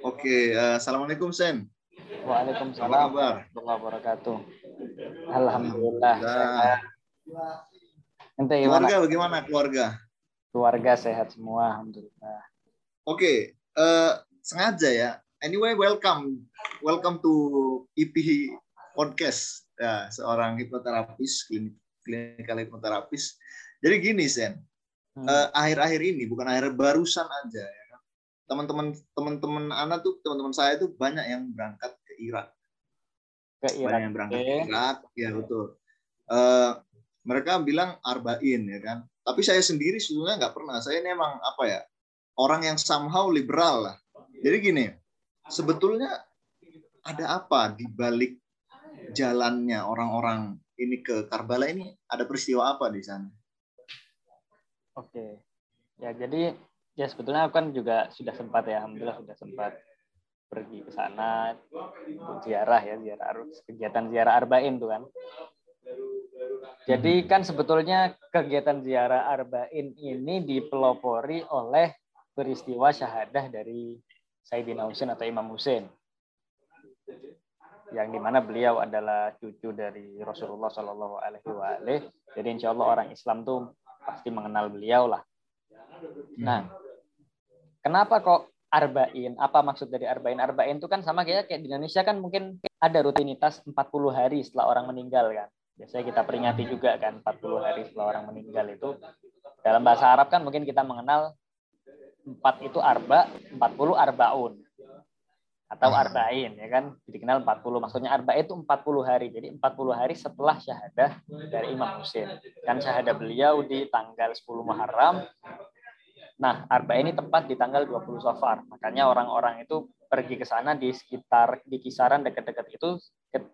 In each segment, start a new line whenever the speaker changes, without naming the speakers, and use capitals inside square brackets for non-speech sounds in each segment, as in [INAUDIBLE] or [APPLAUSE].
Oke, uh, assalamualaikum Sen.
Waalaikumsalam warahmatullahi wabarakatuh. Alhamdulillah. Sehat.
Ente gimana? Keluarga bagaimana keluarga?
Keluarga sehat semua, alhamdulillah.
Oke, uh, sengaja ya. Anyway, welcome, welcome to IP podcast. Ya, seorang hipnoterapis, klinik klinikal hipnoterapis. Jadi gini, Sen. Hmm. Uh, akhir-akhir ini bukan akhir barusan aja ya. Teman-teman teman-teman anak tuh teman-teman saya tuh banyak yang berangkat ke Irak. Ke Irak. Banyak yang berangkat ke Irak, ya betul. Uh, mereka bilang arba'in ya kan. Tapi saya sendiri sebetulnya nggak pernah. Saya ini emang apa ya orang yang somehow liberal lah. Jadi gini, sebetulnya ada apa di balik jalannya orang-orang ini ke Karbala ini? Ada peristiwa apa di sana?
Oke, ya jadi ya sebetulnya aku kan juga sudah sempat ya, alhamdulillah sudah sempat pergi ke sana untuk ziarah ya, ziarah kegiatan ziarah arba'in tuh kan. Jadi kan sebetulnya kegiatan ziarah arba'in ini dipelopori oleh peristiwa syahadah dari Sayyidina Husain atau Imam Husain. Yang di mana beliau adalah cucu dari Rasulullah Shallallahu Alaihi Wasallam. Jadi insya Allah orang Islam tuh pasti mengenal beliau lah. Nah, kenapa kok arba'in? Apa maksud dari arba'in? Arba'in itu kan sama kayak kayak di Indonesia kan mungkin ada rutinitas 40 hari setelah orang meninggal kan. Biasanya kita peringati juga kan 40 hari setelah orang meninggal itu. Dalam bahasa Arab kan mungkin kita mengenal 4 itu arba, 40 arbaun. Atau arba'in ya kan. Dikenal 40. Maksudnya arba itu 40 hari. Jadi 40 hari setelah syahadah dari Imam Husain. Kan syahadah beliau di tanggal 10 Muharram. Nah, arba ini tepat di tanggal 20 Safar. Makanya orang-orang itu pergi ke sana di sekitar di kisaran dekat-dekat itu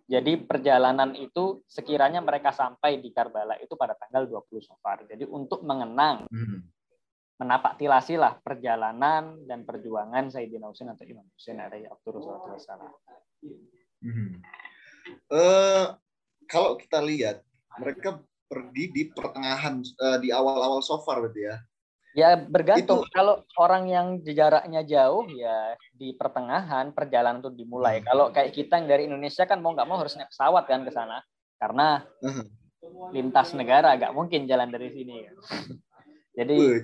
jadi perjalanan itu sekiranya mereka sampai di Karbala itu pada tanggal 20 Safar. Jadi untuk mengenang hmm. menapak tilasilah perjalanan dan perjuangan Sayyidina Husain atau Imam Husain alaihi wassalam.
Hmm. Uh, kalau kita lihat mereka pergi di pertengahan uh, di awal-awal Safar berarti ya.
Ya bergantung. Itu... Kalau orang yang jaraknya jauh ya di pertengahan perjalanan itu dimulai. Hmm. Kalau kayak kita yang dari Indonesia kan mau nggak mau harus naik pesawat kan ke sana karena hmm. lintas negara nggak mungkin jalan dari sini. [LAUGHS] Jadi
Wih.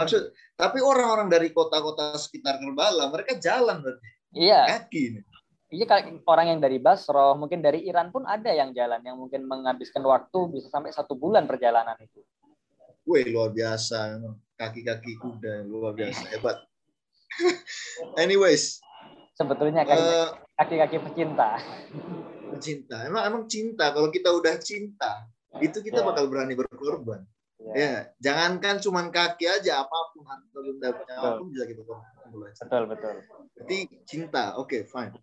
maksud tapi orang-orang dari kota-kota sekitar Kerbala mereka jalan berarti.
Iya. Kaki. Iya kayak orang yang dari Basro, mungkin dari Iran pun ada yang jalan yang mungkin menghabiskan waktu bisa sampai satu bulan perjalanan itu.
Wih luar biasa kaki-kaki kuda luar biasa [LAUGHS] hebat. [LAUGHS] Anyways,
sebetulnya kaki-kaki uh, pecinta.
Pecinta, emang emang cinta. Kalau kita udah cinta, itu kita yeah. bakal berani berkorban. Yeah. Ya, jangankan cuman kaki aja, apa pun atau benda apa pun bisa kita korban.
Betul betul.
Jadi cinta, oke okay, fine.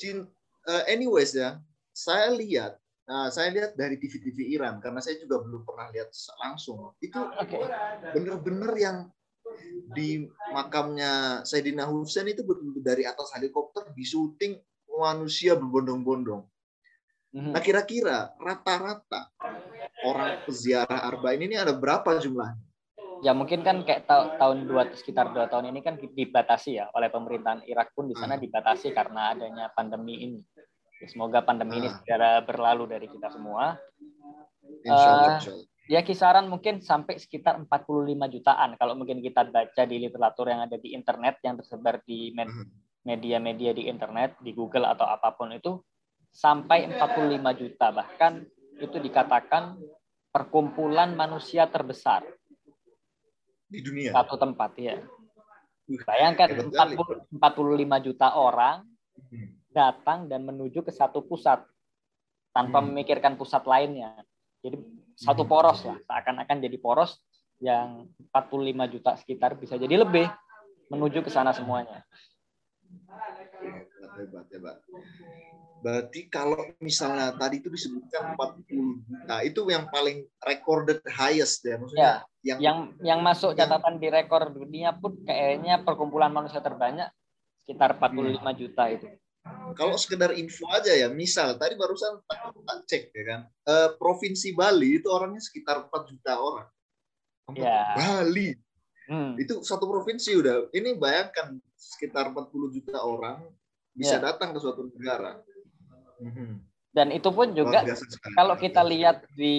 Cinta, uh, eh, anyways ya, saya lihat Nah, saya lihat dari TV-TV Iran karena saya juga belum pernah lihat langsung. Itu okay. bener-bener yang di makamnya Sayyidina Husain itu betul dari atas helikopter di syuting manusia berbondong-bondong. Mhm. Nah, kira-kira rata-rata orang peziarah Arba'in ini ada berapa jumlahnya?
Ya mungkin kan kayak ta tahun dua sekitar dua tahun ini kan dibatasi ya oleh pemerintahan Irak pun di sana hmm. dibatasi karena adanya pandemi ini. Semoga pandemi ini ah. segera berlalu dari kita semua. uh, ya kisaran mungkin sampai sekitar 45 jutaan kalau mungkin kita baca di literatur yang ada di internet yang tersebar di hmm. media-media di internet, di Google atau apa pun itu sampai 45 juta bahkan itu dikatakan perkumpulan manusia terbesar
di dunia.
Satu tempat ya. Bayangkan 40, 45 juta orang hmm datang dan menuju ke satu pusat tanpa hmm. memikirkan pusat lainnya. Jadi satu hmm. poros lah, seakan-akan jadi poros yang 45 juta sekitar bisa jadi lebih menuju ke sana semuanya.
Hebat, hebat. Berarti kalau misalnya tadi itu disebutkan 40 juta, itu yang paling recorded highest ya maksudnya.
Ya, yang yang yang masuk catatan yang, di rekor dunia pun kayaknya perkumpulan manusia terbanyak sekitar 45 hmm. juta itu.
Kalau sekedar info aja ya, misal tadi barusan tak cek ya kan, uh, provinsi Bali itu orangnya sekitar 4 juta orang.
Ya.
Bali. Hmm. Itu satu provinsi udah. Ini bayangkan sekitar 40 juta orang bisa ya. datang ke suatu negara.
Hmm. Dan itu pun juga kalau kita lihat di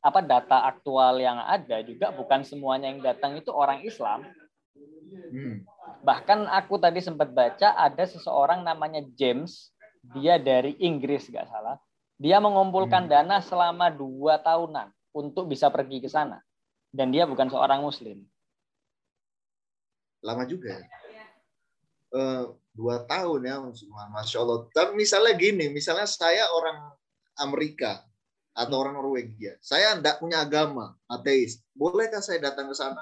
apa data aktual yang ada juga bukan semuanya yang datang itu orang Islam. Hmm. Bahkan aku tadi sempat baca ada seseorang namanya James, dia dari Inggris nggak salah. Dia mengumpulkan hmm. dana selama dua tahunan untuk bisa pergi ke sana. Dan dia bukan seorang Muslim.
Lama juga. Uh, dua tahun ya, masya Allah. Tapi misalnya gini, misalnya saya orang Amerika atau orang Norwegia, saya tidak punya agama, ateis, bolehkah saya datang ke sana?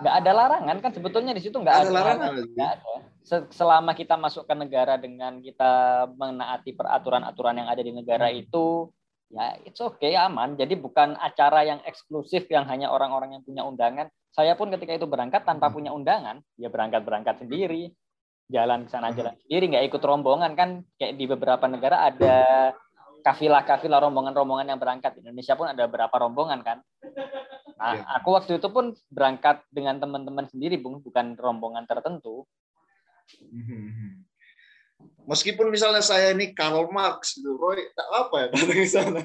Nggak ada larangan kan sebetulnya di situ nggak ada, ada larangan. Nggak ada. Selama kita masuk ke negara dengan kita menaati peraturan-aturan yang ada di negara hmm. itu, ya it's okay aman. Jadi bukan acara yang eksklusif yang hanya orang-orang yang punya undangan. Saya pun ketika itu berangkat tanpa hmm. punya undangan, ya berangkat-berangkat sendiri, jalan ke sana hmm. jalan sendiri, nggak ikut rombongan kan. Kayak di beberapa negara ada kafilah-kafilah rombongan-rombongan yang berangkat. Di Indonesia pun ada beberapa rombongan kan. Nah, ya. aku waktu itu pun berangkat dengan teman-teman sendiri, Bung, bukan rombongan tertentu.
Hmm. Meskipun misalnya saya ini Karl Marx, gitu, Roy, tak apa ya datang ke sana.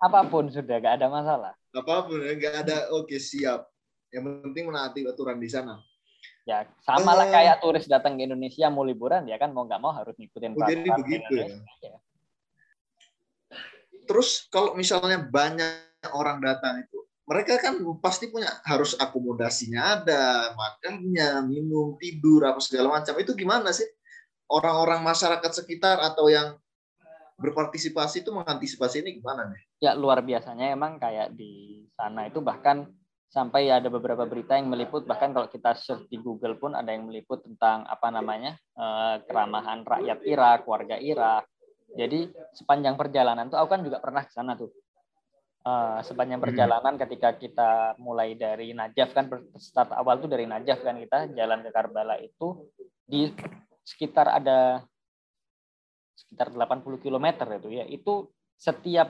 Apa pun sudah, gak ada masalah.
Apa pun, gak ada, oke siap. Yang penting menaati aturan di sana.
Ya, sama lah uh, kayak turis datang ke Indonesia mau liburan, ya kan mau nggak mau harus ngikutin
oh, Jadi begitu ya. ya. Terus kalau misalnya banyak orang datang itu, mereka kan pasti punya harus akomodasinya ada, makannya, minum, tidur apa segala macam. Itu gimana sih? Orang-orang masyarakat sekitar atau yang berpartisipasi itu mengantisipasi ini gimana nih?
Ya luar biasanya emang kayak di sana itu bahkan sampai ada beberapa berita yang meliput bahkan kalau kita search di Google pun ada yang meliput tentang apa namanya eh, keramahan rakyat Irak, warga Irak. Jadi sepanjang perjalanan tuh aku kan juga pernah ke sana tuh uh, sepanjang perjalanan ketika kita mulai dari Najaf kan start awal tuh dari Najaf kan kita jalan ke Karbala itu di sekitar ada sekitar 80 km itu ya itu setiap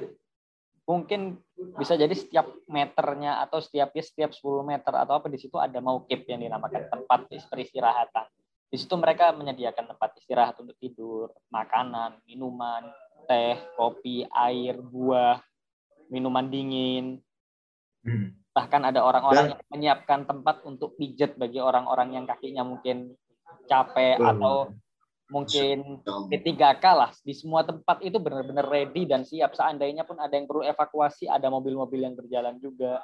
mungkin bisa jadi setiap meternya atau setiap ya setiap 10 meter atau apa di situ ada maukib yang dinamakan tempat peristirahatan. Di situ mereka menyediakan tempat istirahat untuk tidur, makanan, minuman, teh, kopi, air, buah, minuman dingin. Hmm. Bahkan ada orang-orang yang menyiapkan tempat untuk pijat bagi orang-orang yang kakinya mungkin capek hmm. atau mungkin P3K lah di semua tempat itu benar-benar ready dan siap seandainya pun ada yang perlu evakuasi ada mobil-mobil yang berjalan juga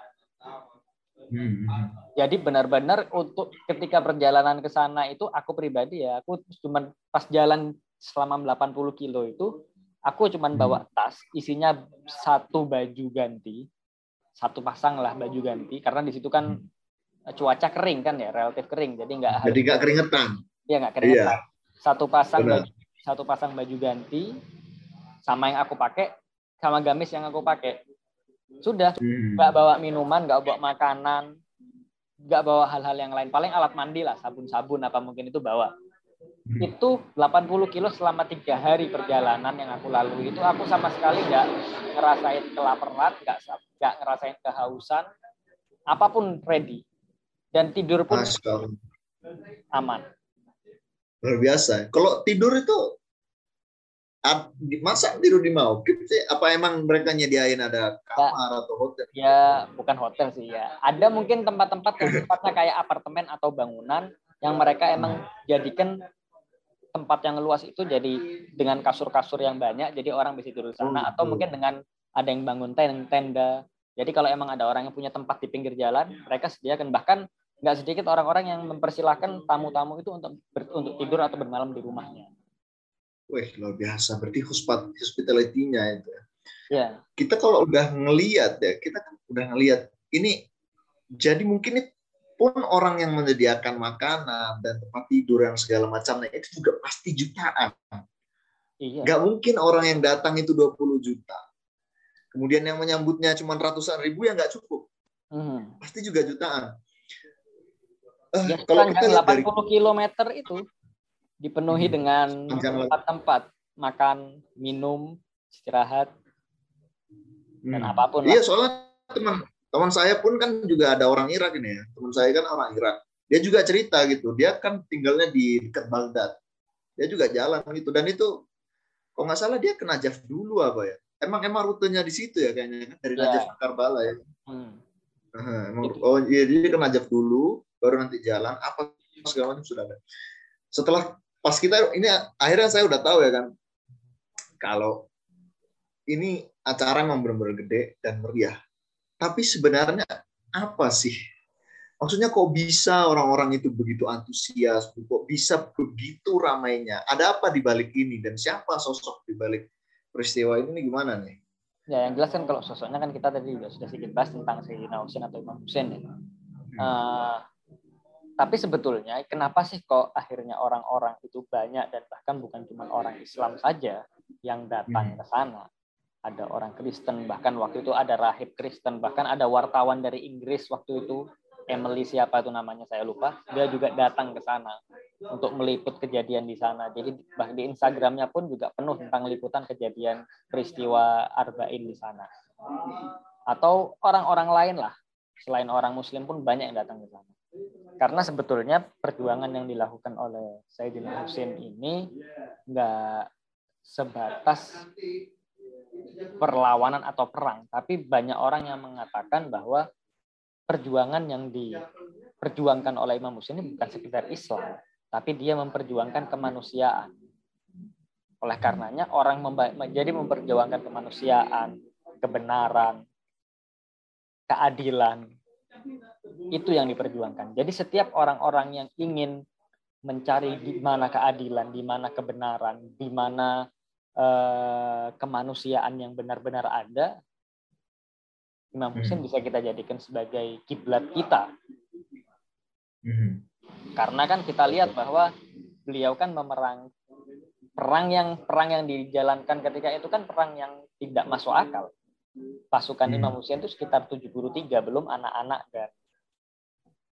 hmm. jadi benar-benar untuk ketika perjalanan ke sana itu aku pribadi ya aku cuma pas jalan selama 80 kilo itu Aku cuman hmm. bawa tas, isinya satu baju ganti, satu pasang lah baju ganti, karena di situ kan hmm. cuaca kering kan ya, relatif kering, jadi nggak
jadi nggak keringetan.
Iya nggak keringetan. Iya. Satu pasang baju, satu pasang baju ganti, sama yang aku pakai, sama gamis yang aku pakai. Sudah, hmm. nggak hmm. bawa minuman, nggak bawa makanan, nggak bawa hal-hal yang lain. Paling alat mandi lah, sabun-sabun apa mungkin itu bawa. Hmm. itu 80 kilo selama tiga hari perjalanan yang aku lalui. Itu aku sama sekali nggak ngerasain kelaparan nggak nggak ngerasain kehausan apa pun ready. Dan tidur pun aman.
Luar biasa. Kalau tidur itu masa tidur di mau sih? Apa emang mereka nyediain ada kamar atau hotel?
Ya bukan hotel sih ya. Ada mungkin tempat-tempat yang sifatnya kayak apartemen atau bangunan yang mereka emang jadikan tempat yang luas itu jadi dengan kasur-kasur yang banyak jadi orang bisa tidur di sana atau mungkin dengan ada yang bangun tenda jadi kalau emang ada orang yang punya tempat di pinggir jalan mereka sediakan bahkan nggak sedikit orang-orang yang mempersilahkan tamu-tamu itu untuk ber, untuk tidur atau bermalam di rumahnya.
Wih luar biasa berarti hospitality-nya itu. Ya. Kita kalau udah ngelihat ya kita kan udah ngelihat ini jadi mungkin ini pun orang yang menyediakan makanan dan tempat tidur yang segala macamnya itu juga pasti jutaan. Iya. Gak mungkin orang yang datang itu 20 juta. Kemudian yang menyambutnya cuma ratusan ribu ya nggak cukup. Hmm. Pasti juga jutaan.
Uh, ya, kalau kita 80 dari... kilometer itu dipenuhi hmm. dengan tempat-tempat makan, minum, istirahat, hmm. dan apa pun.
Iya, soalnya teman teman saya pun kan juga ada orang Irak ini ya. Teman saya kan orang Irak. Dia juga cerita gitu. Dia kan tinggalnya di dekat Baghdad. Dia juga jalan gitu. Dan itu kalau nggak salah dia ke Najaf dulu apa ya? Emang emang rutenya di situ ya kayaknya kan? Dari yeah. Najaf ke Karbala ya? Hmm. emang, oh iya dia ke Najaf dulu baru nanti jalan. Apa segala macam sudah ada. Setelah pas kita ini akhirnya saya udah tahu ya kan kalau ini acara memang benar-benar gede dan meriah tapi sebenarnya apa sih Maksudnya kok bisa orang-orang itu begitu antusias, kok bisa begitu ramainya? Ada apa di balik ini dan siapa sosok di balik peristiwa ini gimana nih?
Ya, yang jelas kan kalau sosoknya kan kita tadi juga sudah sedikit bahas tentang Sayyidina Husain atau Imam Husain ya. Uh, tapi sebetulnya kenapa sih kok akhirnya orang-orang itu banyak dan bahkan bukan cuma orang Islam saja yang datang hmm. ke sana. Ada orang Kristen, bahkan waktu itu ada rahib Kristen, bahkan ada wartawan dari Inggris waktu itu. Emily siapa itu namanya saya lupa. Dia juga datang ke sana untuk meliput kejadian di sana. Jadi di Instagramnya pun juga penuh tentang liputan kejadian peristiwa Arba'in di sana. Atau orang-orang lain lah. Selain orang Muslim pun banyak yang datang ke sana. Karena sebetulnya perjuangan yang dilakukan oleh Sayyidina Husain ini nggak sebatas perlawanan atau perang, tapi banyak orang yang mengatakan bahwa perjuangan yang diperjuangkan oleh Imam Muslim ini bukan sekedar Islam, tapi dia memperjuangkan kemanusiaan. Oleh karenanya orang menjadi memperjuangkan kemanusiaan, kebenaran, keadilan, itu yang diperjuangkan. Jadi setiap orang-orang yang ingin mencari di mana keadilan, di mana kebenaran, di mana eh, kemanusiaan yang benar-benar ada, Imam Husain hmm. bisa kita jadikan sebagai kiblat kita. Hmm. Karena kan kita lihat bahwa beliau kan memerang perang yang perang yang dijalankan ketika itu kan perang yang tidak masuk akal. Pasukan hmm. Imam Husain itu sekitar 73 belum anak-anak dan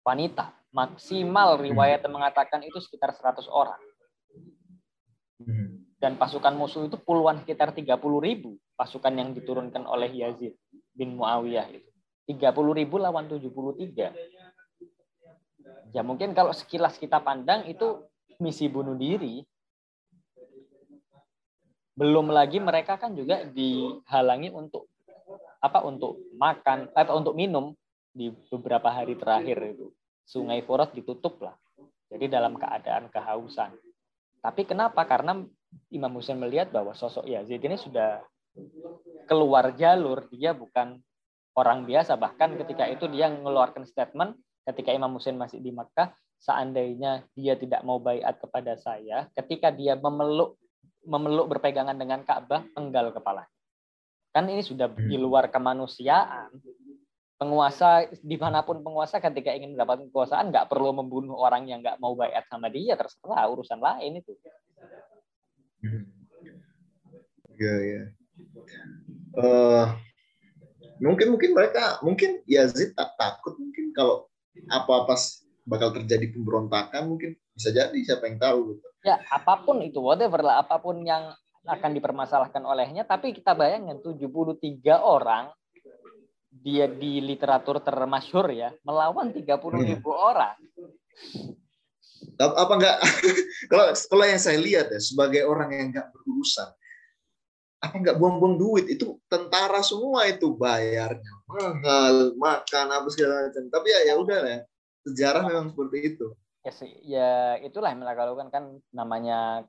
wanita. Maksimal riwayat yang mengatakan itu sekitar 100 orang. Dan pasukan musuh itu puluhan sekitar 30 ribu pasukan yang diturunkan oleh Yazid bin Muawiyah itu. 30 ribu lawan 73. Ya mungkin kalau sekilas kita pandang itu misi bunuh diri. Belum lagi mereka kan juga dihalangi untuk apa untuk makan atau untuk minum di beberapa hari terakhir itu. Sungai Forat ditutup lah. Jadi dalam keadaan kehausan. Tapi kenapa? Karena Imam Husain melihat bahwa sosok Yazid ini sudah keluar jalur, dia bukan orang biasa. Bahkan ketika itu dia mengeluarkan statement ketika Imam Husain masih di Makkah, seandainya dia tidak mau bayat kepada saya, ketika dia memeluk memeluk berpegangan dengan Ka'bah, penggal kepala. Kan ini sudah di hmm. luar kemanusiaan. Penguasa di mana pun penguasa ketika ingin mendapatkan kekuasaan nggak perlu membunuh orang yang nggak mau bayat sama dia terserah urusan lain itu.
Iya ya uh, mungkin mungkin mereka mungkin Yazid tak takut mungkin kalau apa-apa bakal terjadi pemberontakan mungkin bisa jadi siapa yang tahu gitu.
Ya apa pun itu whatever lah apa pun yang akan dipermasalahkan olehnya tapi kita bayangkan 73 orang dia di literatur termasyur ya melawan 30 ribu hmm. orang.
Apa enggak? [LAUGHS] Kalau kalau yang saya lihat ya sebagai orang yang enggak berurusan apa nggak buang-buang duit? Itu tentara semua itu bayarnya mahal makan apa segala macam. Tapi ya ya udah ya sejarah memang seperti itu.
Ya ya itulah yang mereka lakukan kan namanya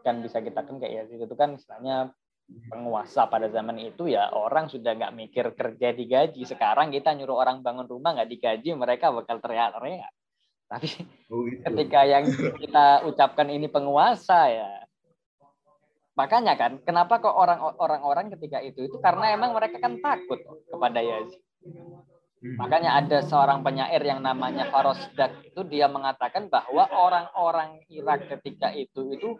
kan bisa kita kan kayak ya itu kan istilahnya penguasa pada zaman itu ya orang sudah nggak mikir kerja digaji. Sekarang kita nyuruh orang bangun rumah nggak digaji mereka bakal teriak-teriak tapi oh, gitu. ketika yang kita ucapkan ini penguasa ya Makanya kan, kenapa kok orang-orang ketika itu itu karena emang mereka kan takut kepada Yazid. Makanya ada seorang penyair yang namanya Farosdak itu dia mengatakan bahwa orang-orang Irak ketika itu itu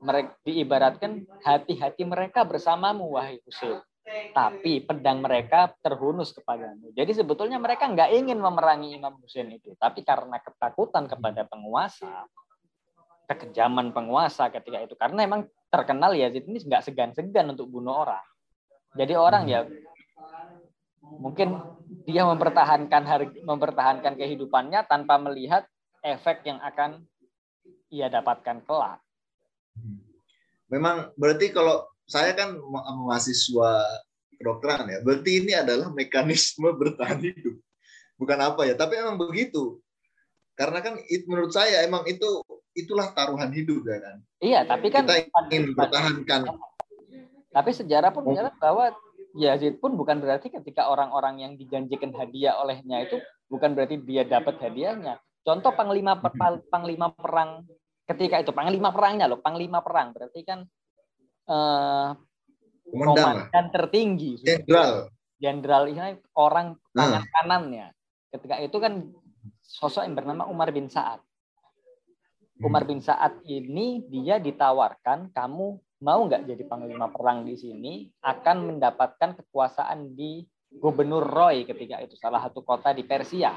mereka diibaratkan hati-hati mereka bersamamu wahai Husain. Tapi pedang mereka terhunus kepadamu. Jadi sebetulnya mereka nggak ingin memerangi Imam Husain itu, tapi karena ketakutan kepada penguasa, kekejaman penguasa ketika itu karena emang terkenal ya ini nggak segan-segan untuk bunuh orang jadi orang ya mungkin dia mempertahankan harga, mempertahankan kehidupannya tanpa melihat efek yang akan ia dapatkan kelak.
Memang berarti kalau saya kan mahasiswa kedokteran ya, berarti ini adalah mekanisme bertahan hidup. Bukan apa ya, tapi emang begitu. Karena kan it, menurut saya emang itu itulah taruhan hidup ya kan.
Iya, tapi kan
kita ingin bertahankan.
Tapi sejarah pun mencatat bahwa Yazid pun bukan berarti ketika orang-orang yang dijanjikan hadiah olehnya itu bukan berarti dia dapat hadiahnya. Contoh panglima panglima perang ketika itu panglima perangnya loh, panglima perang berarti kan eh, komandan tertinggi.
Jenderal.
Jenderal ini orang tangan nah. kanannya. Ketika itu kan sosok yang bernama Umar bin Saad. Umar bin Saad ini dia ditawarkan kamu mau nggak jadi panglima perang di sini akan mendapatkan kekuasaan di Gubernur Roy ketika itu salah satu kota di Persia.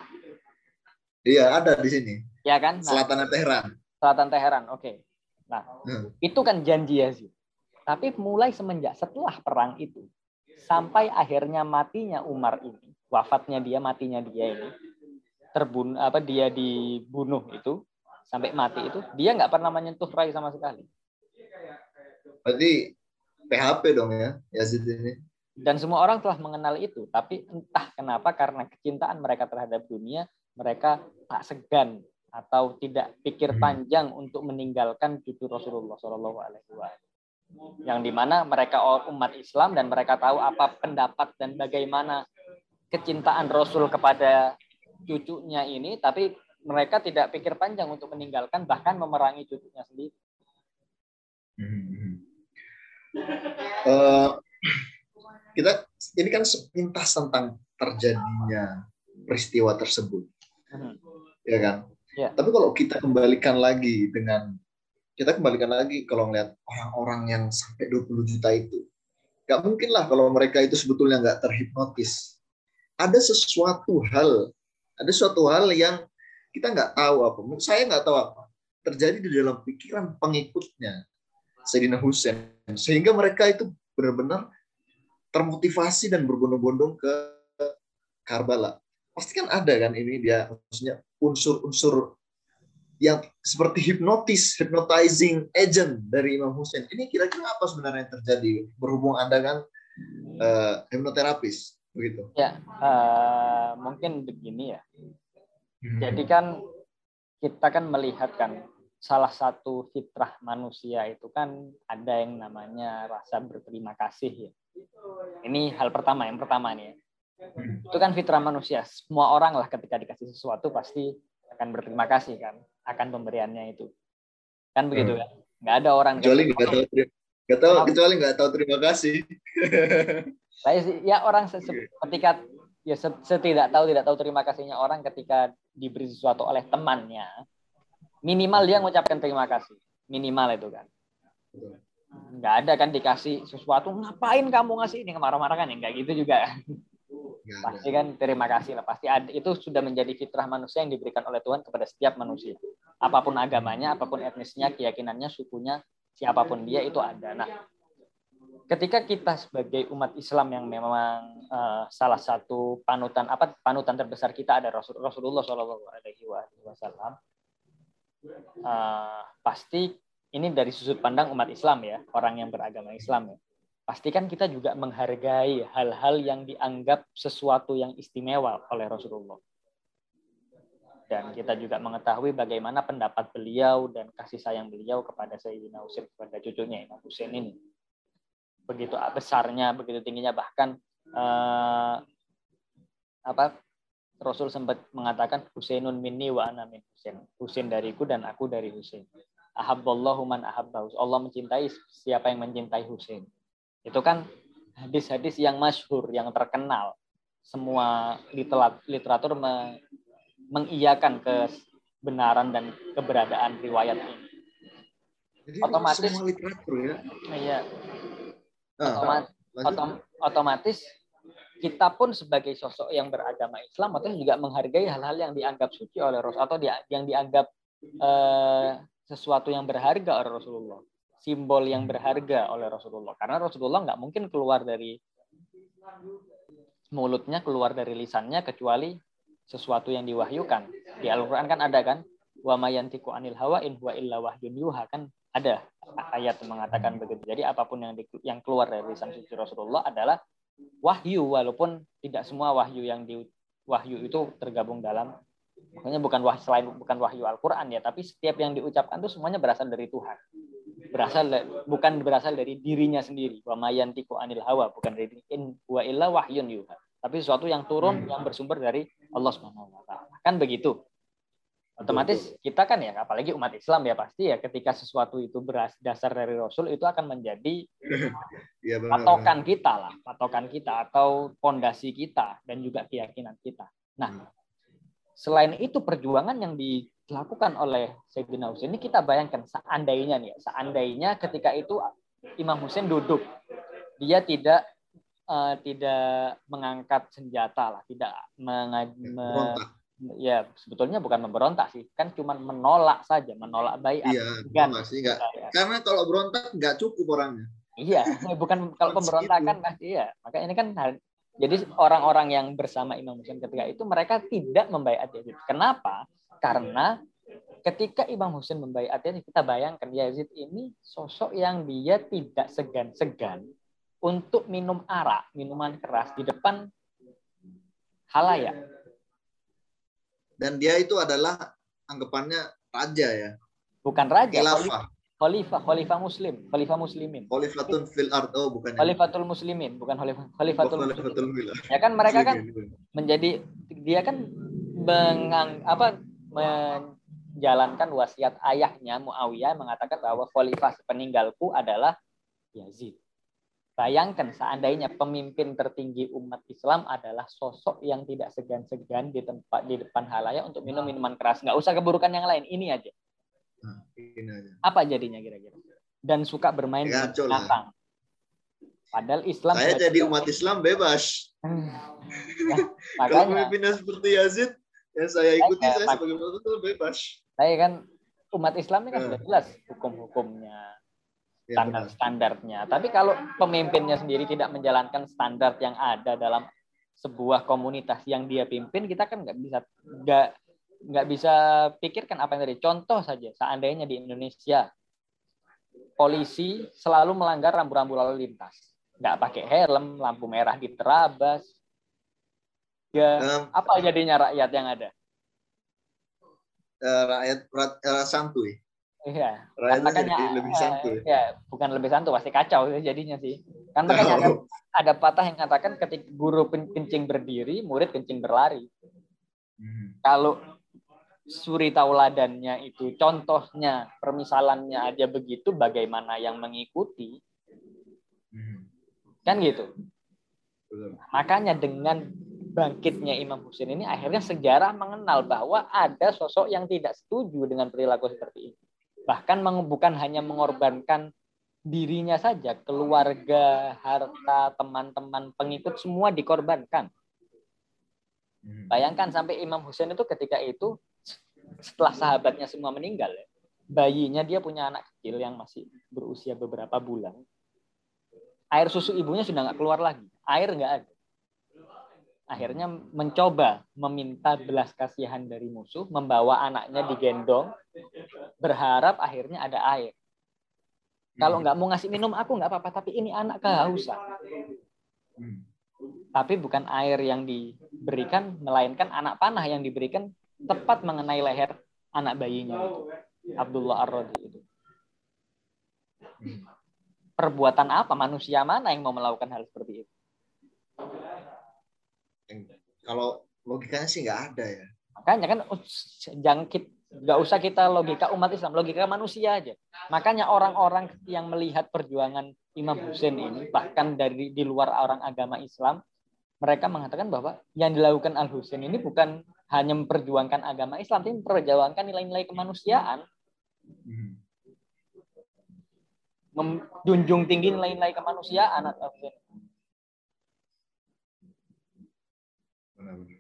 Iya ada di sini.
Ya kan?
Nah, selatan Teheran.
Selatan Teheran, oke. Okay. Nah hmm. itu kan janji Yazid. Tapi mulai semenjak setelah perang itu sampai akhirnya matinya Umar ini, wafatnya dia, matinya dia ini, terbunuh apa dia dibunuh itu sampai mati itu dia nggak pernah menyentuh Rai sama sekali.
Berarti PHP dong ya Yazid ini.
Dan semua orang telah mengenal itu, tapi entah kenapa karena kecintaan mereka terhadap dunia, mereka tak segan atau tidak pikir hmm. panjang untuk meninggalkan cucu Rasulullah Shallallahu Alaihi Wasallam yang di mana mereka umat Islam dan mereka tahu apa pendapat dan bagaimana kecintaan Rasul kepada cucunya ini, tapi mereka tidak pikir panjang untuk meninggalkan bahkan memerangi cucunya sendiri.
Uh, kita ini kan sepintas tentang terjadinya peristiwa tersebut, hmm. ya kan? Ya. Tapi kalau kita kembalikan lagi dengan kita kembalikan lagi kalau ngeliat orang-orang yang sampai 20 juta itu. Gak mungkin lah kalau mereka itu sebetulnya nggak terhipnotis. Ada sesuatu hal, ada suatu hal yang kita nggak tahu apa. Saya nggak tahu apa. Terjadi di dalam pikiran pengikutnya Sayyidina Husain. Sehingga mereka itu benar-benar termotivasi dan berbondong-bondong ke Karbala. Pasti kan ada kan ini dia maksudnya unsur-unsur yang seperti hipnotis, hypnotizing agent dari Imam Hussein. Ini kira-kira apa sebenarnya yang terjadi? Berhubung Anda kan uh, hipnoterapis, begitu?
Ya, uh, mungkin begini ya. Hmm. Jadi kan kita kan melihat kan salah satu fitrah manusia itu kan ada yang namanya rasa berterima kasih ya. Ini hal pertama, yang pertama nih ya. Hmm. Itu kan fitrah manusia. Semua orang lah ketika dikasih sesuatu pasti akan berterima kasih kan akan pemberiannya itu. Kan begitu hmm. kan? Nggak ada orang
kecuali nggak tahu nggak tahu kecuali nggak tahu terima kasih. [LAUGHS]
Saya sih ya orang ketika ya setidak tahu tidak tahu terima kasihnya orang ketika diberi sesuatu oleh temannya minimal dia mengucapkan terima kasih. Minimal itu kan. Nggak ada kan dikasih sesuatu ngapain kamu ngasih ini? Marah-marah kan ya nggak gitu juga. Pasti kan terima kasih lah pasti ada, itu sudah menjadi fitrah manusia yang diberikan oleh Tuhan kepada setiap manusia apa pun agamanya apa pun etnisnya keyakinannya sukunya siapa pun dia itu ada nah ketika kita sebagai umat Islam yang memang uh, salah satu panutan apa panutan terbesar kita ada Rasul, Rasulullah Shallallahu Alaihi Wasallam uh, pasti ini dari sudut pandang umat Islam ya orang yang beragama Islam ya pastikan kita juga menghargai hal-hal yang dianggap sesuatu yang istimewa oleh Rasulullah. Dan kita juga mengetahui bagaimana pendapat beliau dan kasih sayang beliau kepada Sayyidina Husain kepada cucunya Imam Husain ini. Begitu besarnya, begitu tingginya bahkan eh, apa Rasul sempat mengatakan Husainun minni wa ana min Husain. Husain dariku dan aku dari Husain. Ahabballahu man ahabbahu. Allah mencintai siapa yang mencintai Husain. Itu kan hadis-hadis yang masyhur, yang terkenal. Semua literatur mengiyakan kebenaran dan keberadaan riwayat ini.
Jadi otomatis semua literatur ya.
Iya. Nah, otomatis, otom, otomatis kita pun sebagai sosok yang beragama Islam atau juga menghargai hal-hal yang dianggap suci oleh Rasul atau yang dianggap eh, sesuatu yang berharga oleh Rasulullah simbol yang berharga oleh Rasulullah. Karena Rasulullah nggak mungkin keluar dari mulutnya keluar dari lisannya kecuali sesuatu yang diwahyukan. Di Al-Qur'an kan ada kan wa mayantiku anil hawa in huwa illa wahyun yuha kan ada ayat mengatakan begitu. Jadi apa pun yang di, yang keluar dari lisan suci Rasulullah adalah wahyu walaupun tidak semua wahyu yang di wahyu itu tergabung dalam makanya bukan wahyu selain bukan wahyu Al-Qur'an ya, tapi setiap yang diucapkan itu semuanya berasal dari Tuhan. Berasal bukan berasal dari dirinya sendiri. Wa mayantiku anil hawa bukan dari in wa illa wahyun yuha. Tapi sesuatu yang turun yang bersumber dari Allah Subhanahu wa taala. Kan begitu. Otomatis kita kan ya apalagi umat Islam ya pasti ya ketika sesuatu itu beras dasar dari Rasul itu akan menjadi [LAUGHS] ya, patokan kita lah patokan kita atau pondasi kita dan juga keyakinan kita. Nah hmm. selain itu perjuangan yang dilakukan oleh Sayyidina Husain ini kita bayangkan seandainya nih seandainya ketika itu Imam Husain duduk dia tidak uh, tidak mengangkat senjata lah tidak mengaj- ya sebetulnya bukan memberontak sih kan cuma menolak saja menolak baik
iya kan enggak ya. karena kalau berontak nggak cukup orangnya.
Iya bukan [LAUGHS] kalau pemberontakan pasti iya. Maka ini kan jadi orang-orang yang bersama Imam Husain ketika itu mereka tidak membaiat Yazid kenapa? Karena ketika Imam Husain membaiat Yazid kita bayangkan Yazid ini sosok yang dia tidak segan-segan untuk minum arak minuman keras di depan halayak
dan dia itu adalah anggapannya raja ya.
Bukan raja, khalifah. Khalifah, khalifah muslim, khalifah muslimin.
Khalifatun fil ard, oh bukan.
Khalifatul muslimin, bukan khalifah khalifatul, oh, khalifatul muslimin. Ya kan mereka kan menjadi dia kan mengang, apa menjalankan wasiat ayahnya Muawiyah mengatakan bahwa khalifah peninggalku adalah Yazid. Bayangkan seandainya pemimpin tertinggi umat Islam adalah sosok yang tidak segan-segan di tempat di depan halayak untuk minum minuman keras. Nggak usah keburukan yang lain, ini aja. Nah, ini aja. Apa jadinya kira-kira? Dan suka bermain
di belakang.
Padahal Islam.
Saya jadi umat Islam bebas. [LAUGHS] ya, Kalau pemimpinnya seperti Yazid, yang saya ikuti, saya, saya sebagai umat Islam bebas.
Saya kan umat Islam ini kan sudah jelas hukum-hukumnya, Ya, standar-standarnya. Tapi kalau pemimpinnya sendiri tidak menjalankan standar yang ada dalam sebuah komunitas yang dia pimpin, kita kan nggak bisa nggak nggak bisa pikirkan apa yang tadi. Contoh saja, seandainya di Indonesia polisi selalu melanggar rambu-rambu lalu lintas, nggak pakai helm, lampu merah diterabas, ya apa jadinya rakyat yang ada?
Uh, rakyat, rakyat santuy
Iya. Kan makanya lebih eh, santu. Ya, ya, bukan lebih santu, pasti kacau jadinya sih. Kan makanya ada, ada patah yang katakan ketika guru kencing berdiri, murid kencing berlari. Hmm. Kalau suri tauladannya itu contohnya, permisalannya aja begitu, bagaimana yang mengikuti? Hmm. Kan gitu. Betul. Makanya dengan bangkitnya Imam Husain ini akhirnya sejarah mengenal bahwa ada sosok yang tidak setuju dengan perilaku seperti ini bahkan bukan hanya mengorbankan dirinya saja, keluarga, harta, teman-teman, pengikut semua dikorbankan. Hmm. Bayangkan sampai Imam Husain itu ketika itu setelah sahabatnya semua meninggal ya, bayinya dia punya anak kecil yang masih berusia beberapa bulan. Air susu ibunya sudah nggak keluar lagi, air nggak ada akhirnya mencoba meminta belas kasihan dari musuh, membawa anaknya digendong, berharap akhirnya ada air. Kalau nggak mau ngasih minum aku nggak apa-apa, tapi ini anak kehausan. Tapi bukan air yang diberikan, melainkan anak panah yang diberikan tepat mengenai leher anak bayinya itu. Abdullah ar itu. Perbuatan apa? Manusia mana yang mau melakukan hal seperti itu?
Kalau logikanya sih nggak ada ya.
Makanya kan jangkit nggak usah kita logika umat Islam logika manusia aja. Makanya orang-orang yang melihat perjuangan Imam Husain ini bahkan dari di luar orang agama Islam mereka mengatakan bahwa yang dilakukan Al Husain ini bukan hanya memperjuangkan agama Islam tapi memperjuangkan nilai-nilai kemanusiaan. Menjunjung tinggi nilai-nilai kemanusiaan Al
Benar-benar.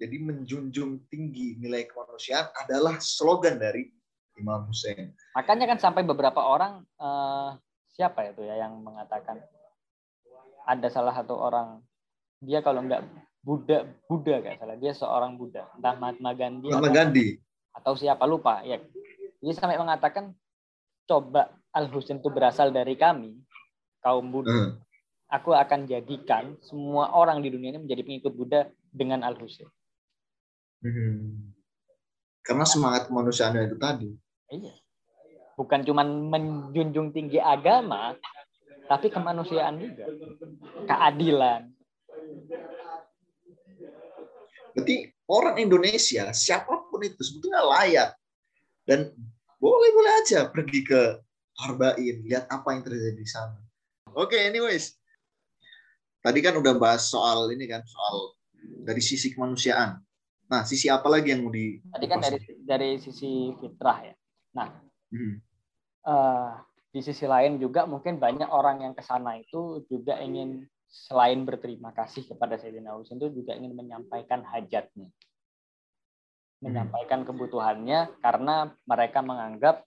Jadi menjunjung tinggi nilai kemanusiaan adalah slogan dari Imam Hussein.
Makanya kan sampai beberapa orang uh, siapa itu ya yang mengatakan ada salah satu orang dia kalau nggak Buddha Buddha gak salah dia seorang Buddha. Entah Mahatma Gandhi
Mahatma Gandhi.
atau siapa lupa ya. Dia sampai mengatakan coba Al Husain itu berasal dari kami kaum Buddha. Uh. aku akan jadikan semua orang di dunia ini menjadi pengikut Buddha dengan Al Husain
hmm. karena semangat kemanusiaan itu tadi
iya bukan cuma menjunjung tinggi agama tapi kemanusiaan juga keadilan
Berarti orang Indonesia siapa pun itu sebetulnya layak dan boleh-boleh aja pergi ke Harbain, lihat apa yang terjadi di sana. Oke, okay, anyways. Tadi kan udah bahas soal ini kan, soal dari sisi kemanusiaan. Nah, sisi apa lagi yang mau di
Tadi kan dari dari sisi fitrah ya. Nah, hmm. uh, di sisi lain juga mungkin banyak orang yang ke sana itu juga ingin selain berterima kasih kepada Sayyidina Husain itu juga ingin menyampaikan hajatnya. Menyampaikan kebutuhannya karena mereka menganggap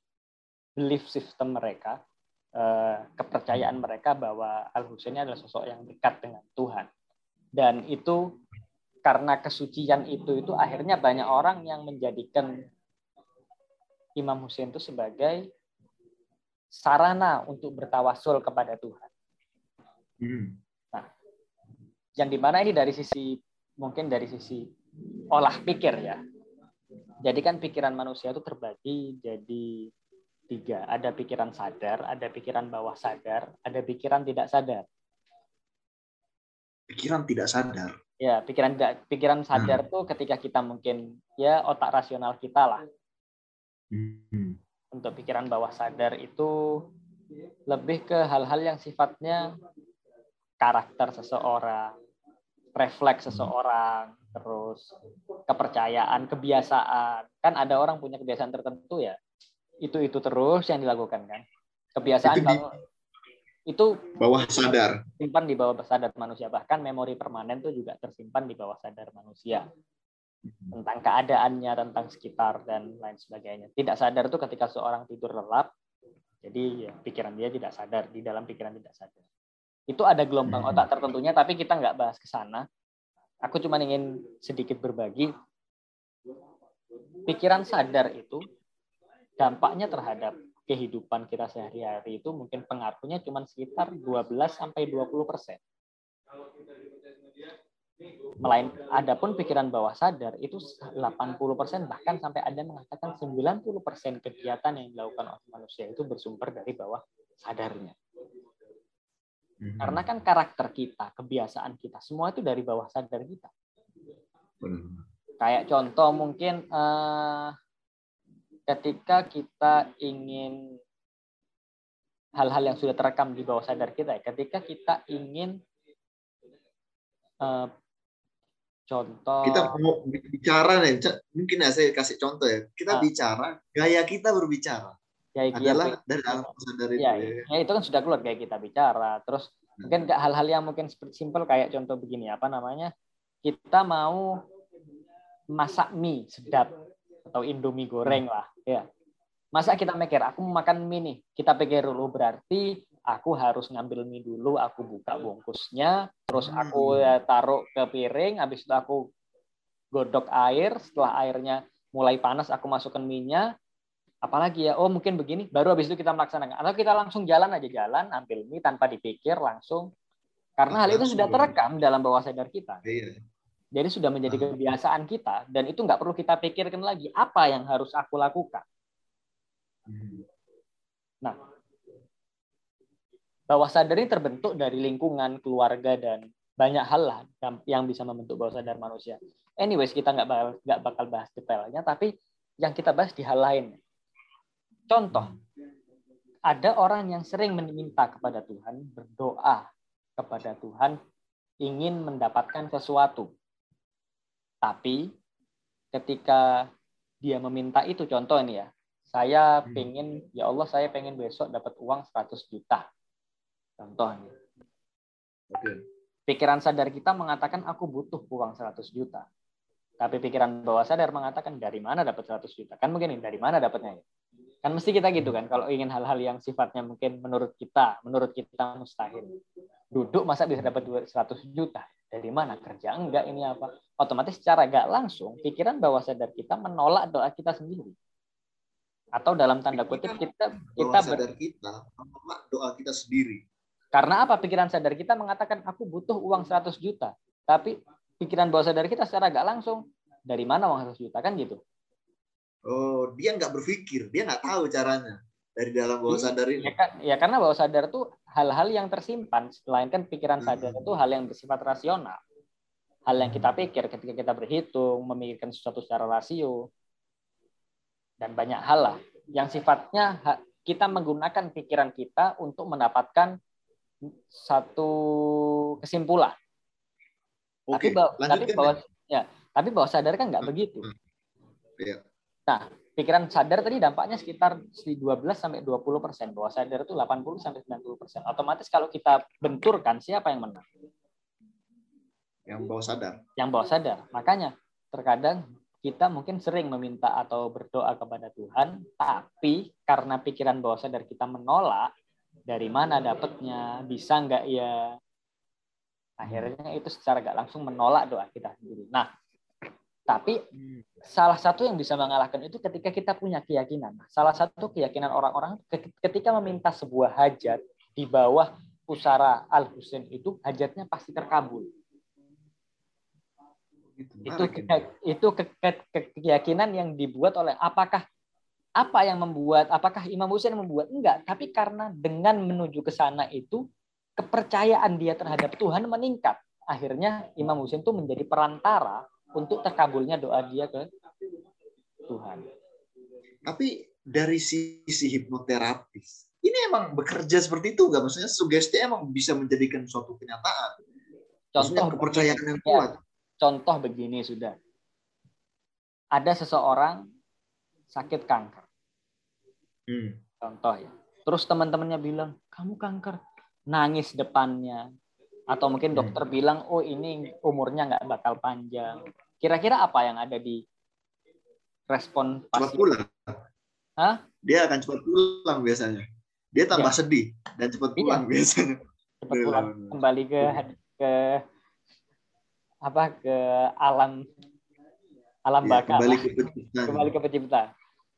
belief system mereka, eh, kepercayaan mereka bahwa Al Husain adalah sosok yang dekat dengan Tuhan. Dan itu karena kesucian itu itu akhirnya banyak orang yang menjadikan Imam Husain itu sebagai sarana untuk bertawasul kepada Tuhan. Hmm yang di mana ini dari sisi mungkin dari sisi olah pikir ya. Jadi kan pikiran manusia itu terbagi jadi tiga. Ada pikiran sadar, ada pikiran bawah sadar, ada pikiran tidak sadar.
Pikiran tidak sadar.
Ya, pikiran pikiran sadar hmm. tuh ketika kita mungkin ya otak rasional kita lah. Hmm. Untuk pikiran bawah sadar itu lebih ke hal-hal yang sifatnya karakter seseorang, refleks seseorang, terus kepercayaan, kebiasaan. Kan ada orang punya kebiasaan tertentu ya. Itu itu terus yang dilakukan kan. Kebiasaan itu, di, itu
bawah sadar.
Simpan di bawah sadar manusia. Bahkan memori permanen itu juga tersimpan di bawah sadar manusia. Tentang keadaannya, tentang sekitar dan lain sebagainya. Tidak sadar itu ketika seorang tidur lelap, jadi ya, pikiran dia tidak sadar, di dalam pikiran tidak sadar. Itu ada gelombang otak tertentunya, tapi kita nggak bahas ke sana. Aku cuma ingin sedikit berbagi. Pikiran sadar itu dampaknya terhadap kehidupan kita sehari-hari itu mungkin pengaruhnya cuma sekitar 12 sampai 20 persen. Melain, adapun pikiran bawah sadar itu 80 persen bahkan sampai ada mengatakan 90 persen kegiatan yang dilakukan oleh manusia itu bersumber dari bawah sadarnya. Hmm. Karena kan karakter kita, kebiasaan kita, semua itu dari bawah sadar kita. Kayak contoh mungkin uh, ketika kita ingin hal-hal yang sudah terekam di bawah sadar kita, ya, ketika kita ingin uh, contoh
kita mau bicara nih mungkin ya saya kasih contoh ya kita uh, bicara gaya kita berbicara
ya,
adalah ya, dari alam sadar itu. Ya,
ya. ya, itu kan sudah keluar kayak kita bicara. Terus mungkin hal-hal yang mungkin simpel kayak contoh begini apa namanya? Kita mau masak mie sedap atau indomie goreng lah, ya. Masa kita mikir aku mau makan mie nih, kita pikir dulu berarti aku harus ngambil mie dulu, aku buka bungkusnya, terus aku hmm. ya, taruh ke piring, habis itu aku godok air, setelah airnya mulai panas aku masukkan mie-nya, apalagi ya oh mungkin begini baru habis itu kita melaksanakan. Atau kita langsung jalan aja jalan ambil mie tanpa dipikir langsung. Karena hal itu sudah terekam dalam bawah sadar kita. Iya. Jadi sudah menjadi ah. kebiasaan kita dan itu nggak perlu kita pikirkan lagi apa yang harus aku lakukan hmm. nah bawah sadar ini terbentuk dari lingkungan keluarga dan banyak hal lah yang bisa membentuk bawah sadar manusia anyways kita nggak bakal nggak bakal bahas detailnya tapi yang kita bahas di hal lain Contoh, ada orang yang sering meminta kepada Tuhan, berdoa kepada Tuhan, ingin mendapatkan sesuatu. Tapi ketika dia meminta itu, contoh ini ya, saya hmm. pengen, ya Allah saya pengen besok dapat uang 100 juta. Contoh ini. Pikiran sadar kita mengatakan aku butuh uang 100 juta. Tapi pikiran bawah sadar mengatakan dari mana dapat 100 juta? Kan mungkin dari mana dapatnya ya? Kan mesti kita gitu kan, kalau ingin hal-hal yang sifatnya mungkin menurut kita, menurut kita mustahil. Duduk masa bisa dapat 100 juta? dari mana kerja enggak ini apa otomatis secara gak langsung pikiran bawah sadar kita menolak doa kita sendiri. Atau dalam tanda kutip kita kita
sadar kita menolak doa kita sendiri.
Karena apa? Pikiran sadar kita mengatakan aku butuh uang 100 juta. Tapi pikiran bawah sadar kita secara gak langsung dari mana uang 100 juta? Kan gitu.
Oh dia nggak berpikir dia nggak tahu caranya. Dari dalam bawah iya, sadar ini.
ya, ya karena bawah sadar tuh hal-hal yang tersimpan, melainkan pikiran hmm. sadar itu hal yang bersifat rasional. Hal yang kita pikir ketika kita berhitung, memikirkan sesuatu secara rasio, dan banyak hal lah yang sifatnya kita menggunakan pikiran kita untuk mendapatkan satu kesimpulan. Oke, tapi bahwa, tapi bahwa ya, tapi bahwa sadar kan nggak hmm. begitu.
Ya.
Nah, pikiran sadar tadi dampaknya sekitar 12 sampai 20 persen. Bahwa sadar itu 80 sampai 90 persen. Otomatis kalau kita benturkan siapa yang menang?
Yang bawah sadar.
Yang bawah sadar. Makanya terkadang kita mungkin sering meminta atau berdoa kepada Tuhan, tapi karena pikiran bawah sadar kita menolak, dari mana dapatnya, bisa nggak ya, akhirnya itu secara nggak langsung menolak doa kita sendiri. Nah, tapi salah satu yang bisa mengalahkan itu ketika kita punya keyakinan. Salah satu keyakinan orang-orang ketika meminta sebuah hajat di bawah pusara Al Husain itu hajatnya pasti terkabul. Itu itu ke, ke, ke, keyakinan yang dibuat oleh apakah apa yang membuat apakah Imam Husain membuat enggak, tapi karena dengan menuju ke sana itu kepercayaan dia terhadap Tuhan meningkat. Akhirnya Imam Husain itu menjadi perantara untuk terkabulnya doa dia ke Tuhan.
Tapi dari sisi hipnoterapis, ini emang bekerja seperti itu nggak? Maksudnya sugesti emang bisa menjadikan suatu kenyataan. Contoh kepercayaan yang ya, kuat.
Contoh begini sudah. Ada seseorang sakit kanker. Hmm. Contoh ya. Terus teman-temannya bilang, kamu kanker. Nangis depannya. Atau mungkin dokter hmm. bilang, oh ini umurnya nggak bakal panjang. Kira-kira apa yang ada di respon
pasien? Cepat pulang. Hah? Dia akan cepat pulang biasanya. Dia tambah ya. sedih dan cepat iya. pulang iya. biasanya.
Cepat pulang kembali ke ke apa ke alam alam ya, baka
kembali ke pencipta.
Kembali ke pencipta.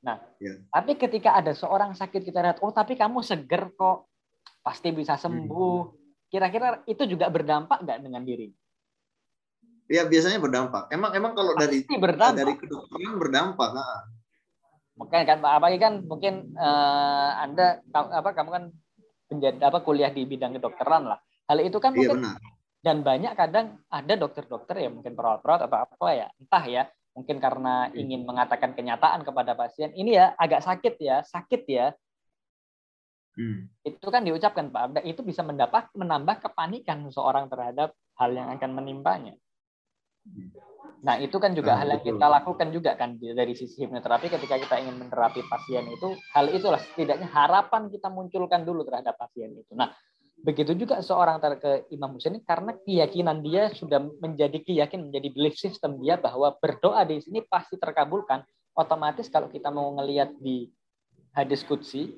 Nah, ya. tapi ketika ada seorang sakit kita lihat, oh tapi kamu seger kok, pasti bisa sembuh. Hmm. Kira-kira itu juga berdampak nggak dengan diri?
Ya biasanya berdampak. Emang emang kalau dari berdampak. dari kedokteran berdampak. Nah.
Makanya kan apalagi kan mungkin uh, anda apa kamu kan menjadi apa kuliah di bidang kedokteran lah. Hal itu kan iya, mungkin benar. Dan banyak kadang ada dokter-dokter ya mungkin perawat-perawat atau apa ya entah ya mungkin karena ingin mengatakan kenyataan kepada pasien ini ya agak sakit ya sakit ya Hmm. Itu kan diucapkan Pak, itu bisa mendapat menambah kepanikan seseorang terhadap hal yang akan menimpanya. Nah, itu kan juga nah, hal yang betul. kita lakukan juga kan dari sisi hipnoterapi ketika kita ingin menerapi pasien itu, hal itulah setidaknya harapan kita munculkan dulu terhadap pasien itu. Nah, begitu juga seorang ke Imam Husaini karena keyakinan dia sudah menjadi keyakinan menjadi belief system dia bahwa berdoa di sini pasti terkabulkan. Otomatis kalau kita mau ngelihat di hadis kutsi,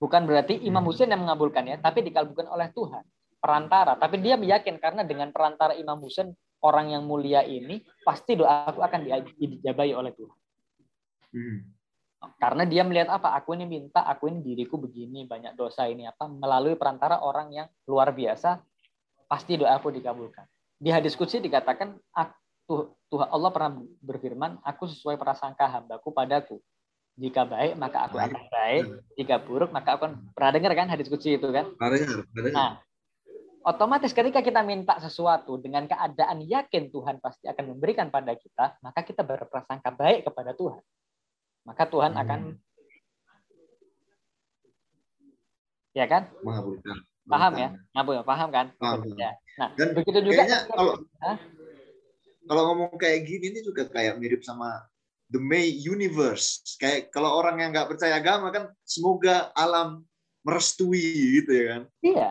bukan berarti Imam hmm. Husain yang mengabulkannya, tapi dikabulkan oleh Tuhan perantara. Tapi dia meyakin karena dengan perantara Imam Husain orang yang mulia ini pasti doaku akan dijabai oleh Tuhan. Hmm. Karena dia melihat apa? Aku ini minta, aku ini diriku begini, banyak dosa ini apa? Melalui perantara orang yang luar biasa, pasti doaku dikabulkan. Di hadis kudsi dikatakan, Tuhan Allah pernah berfirman, aku sesuai prasangka hambaku padaku. Jika baik, maka aku akan baik. Jika buruk, maka aku akan... Pernah dengar kan hadis kudsi itu kan?
Pernah dengar.
Nah, otomatis ketika kita minta sesuatu dengan keadaan yakin Tuhan pasti akan memberikan pada kita, maka kita berprasangka baik kepada Tuhan. Maka Tuhan hmm. akan ya kan?
Mengabulkan.
Paham ya? Ngabul, paham kan?
Paham.
Ya. Nah, Dan begitu juga
kalau kalau ngomong kayak gini ini juga kayak mirip sama the May universe. Kayak kalau orang yang nggak percaya agama kan semoga alam merestui gitu ya kan?
Iya.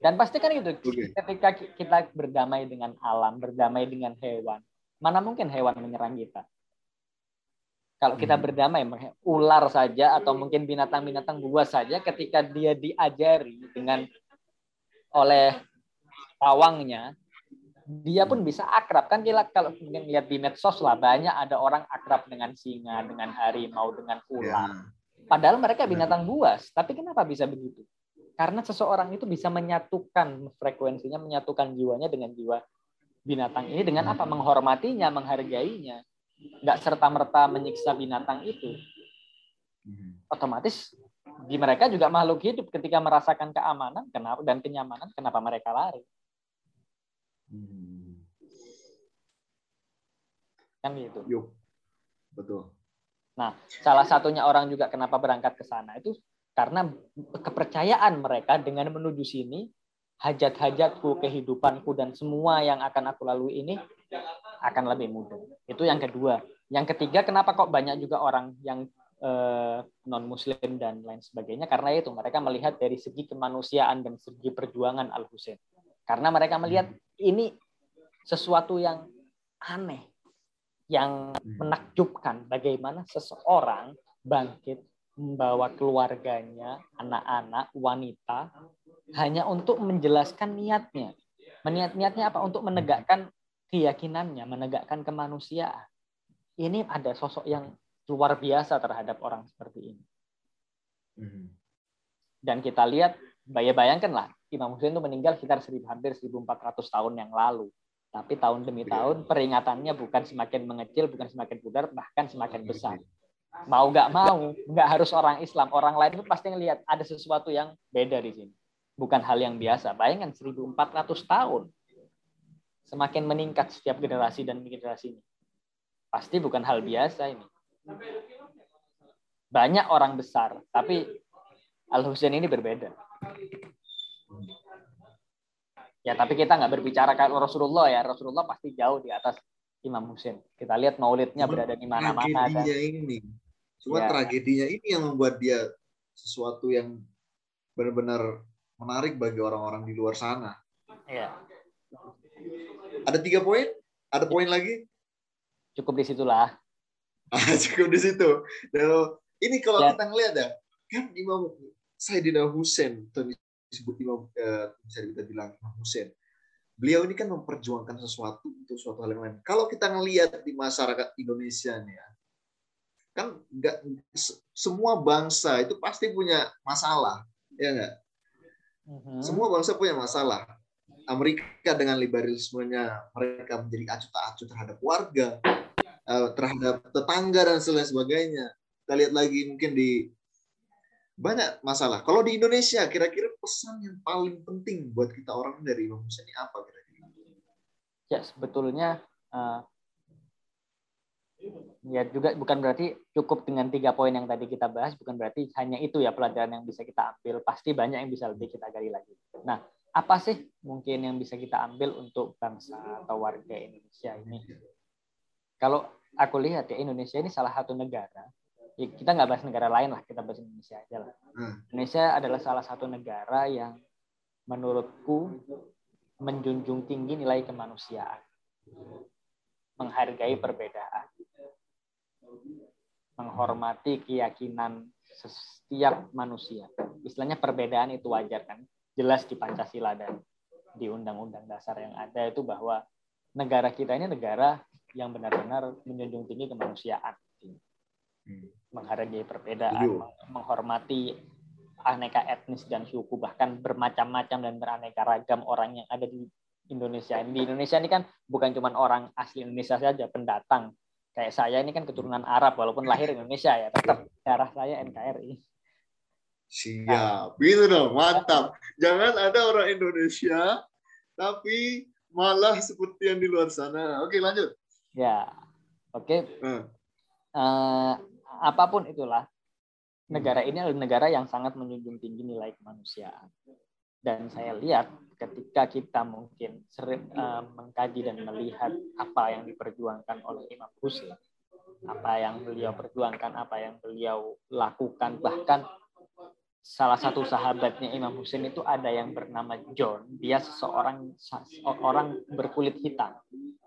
Dan pasti kan gitu, okay. ketika kita berdamai dengan alam, berdamai dengan hewan, mana mungkin hewan menyerang kita? Kalau kita hmm. berdamai, ular saja atau mungkin binatang-binatang buas saja, ketika dia diajari dengan oleh pawangnya, dia pun bisa akrab kan kita kalau mungkin lihat di medsos lah banyak ada orang akrab dengan singa, dengan harimau, dengan ular. Ya. Padahal mereka binatang buas, tapi kenapa bisa begitu? Karena seseorang itu bisa menyatukan frekuensinya, menyatukan jiwanya dengan jiwa binatang ini dengan apa? Menghormatinya, menghargainya. Nggak serta-merta menyiksa binatang itu. Hmm. Otomatis di mereka juga makhluk hidup ketika merasakan keamanan kenapa dan kenyamanan kenapa mereka lari hmm. kan gitu
Yuk. betul
nah salah satunya orang juga kenapa berangkat ke sana itu karena kepercayaan mereka dengan menuju sini hajat-hajatku kehidupanku dan semua yang akan aku lalui ini akan lebih mudah itu yang kedua yang ketiga kenapa kok banyak juga orang yang eh, non muslim dan lain sebagainya karena itu mereka melihat dari segi kemanusiaan dan segi perjuangan Al Husain karena mereka melihat ini sesuatu yang aneh yang hmm. menakjubkan bagaimana seseorang bangkit membawa keluarganya, anak-anak, wanita hanya untuk menjelaskan niatnya. Niat-niatnya apa? Untuk menegakkan keyakinannya, menegakkan kemanusiaan. Ini ada sosok yang luar biasa terhadap orang seperti ini. Hmm. Dan kita lihat, bayangkanlah, Imam Hussein itu meninggal sekitar hampir 1400 tahun yang lalu. Tapi tahun demi iya. tahun peringatannya bukan semakin mengecil, bukan semakin pudar, bahkan semakin besar. Mau nggak mau, nggak harus orang Islam, orang lain itu pasti ngelihat ada sesuatu yang beda di sini. Bukan hal yang biasa. Bayangkan 1400 tahun. Semakin meningkat setiap generasi dan generasi ini. Pasti bukan hal biasa ini. Banyak orang besar, tapi Al Husain ini berbeda. Ya, tapi kita nggak berbicara kalau Rasulullah ya. Rasulullah pasti jauh di atas Imam Husain. Kita lihat maulidnya berada di mana-mana.
Tragedinya ini. Cuma ya. tragedinya ini yang membuat dia sesuatu yang benar-benar menarik bagi orang-orang di luar sana.
Ya.
Ada tiga poin? Ada poin lagi?
Cukup di situlah. [LAUGHS]
cukup di situ. Dan ini kalau ya. kita ngelihat ya, kan Imam Sayyidina Husain atau disebut Imam eh, bisa kita bilang Imam Husain. Beliau ini kan memperjuangkan sesuatu untuk suatu hal yang lain. Kalau kita ngelihat di masyarakat Indonesia nih ya, kan nggak semua bangsa itu pasti punya masalah, ya nggak? Uh-huh. Semua bangsa punya masalah. Amerika dengan liberalismenya mereka menjadi acuh tak acuh terhadap warga, Eh, terhadap tetangga dan sebagainya. Kita lihat lagi mungkin di banyak masalah. Kalau di Indonesia, kira-kira pesan yang paling penting buat kita orang dari Imam Husaini apa kira-kira?
Ya sebetulnya uh, ya juga bukan berarti cukup dengan tiga poin yang tadi kita bahas, bukan berarti hanya itu ya pelajaran yang bisa kita ambil. Pasti banyak yang bisa lebih kita gali lagi. Nah, apa sih mungkin yang bisa kita ambil untuk bangsa atau warga Indonesia ini? Kalau aku lihat ya Indonesia ini salah satu negara. Ya kita nggak bahas negara lain lah kita bahas Indonesia aja lah. Hmm. Indonesia adalah salah satu negara yang menurutku menjunjung tinggi nilai kemanusiaan. Menghargai perbedaan. Menghormati keyakinan setiap manusia. Istilahnya perbedaan itu wajar kan jelas di Pancasila dan di undang-undang dasar yang ada itu bahwa negara kita ini negara yang benar-benar menjunjung tinggi kemanusiaan, menghargai perbedaan, menghormati aneka etnis dan suku, bahkan bermacam-macam dan beraneka ragam orang yang ada di Indonesia. Di Indonesia ini kan bukan cuma orang asli Indonesia saja, pendatang. Kayak saya ini kan keturunan Arab, walaupun lahir Indonesia ya, tetap darah saya NKRI.
Siap, nah. itu dong, mantap. Jangan ada orang Indonesia, tapi malah seperti yang di luar sana. Oke, lanjut.
Ya, oke. Okay. Hmm. Uh, apa pun itulah, negara ini adalah negara yang sangat menjunjung tinggi nilai kemanusiaan. Dan saya lihat ketika kita mungkin sering uh, mengkaji dan melihat apa yang diperjuangkan oleh Imam Husain, apa yang beliau perjuangkan, apa yang beliau lakukan, bahkan salah satu sahabatnya Imam Husain itu ada yang bernama John. Dia seseorang orang berkulit hitam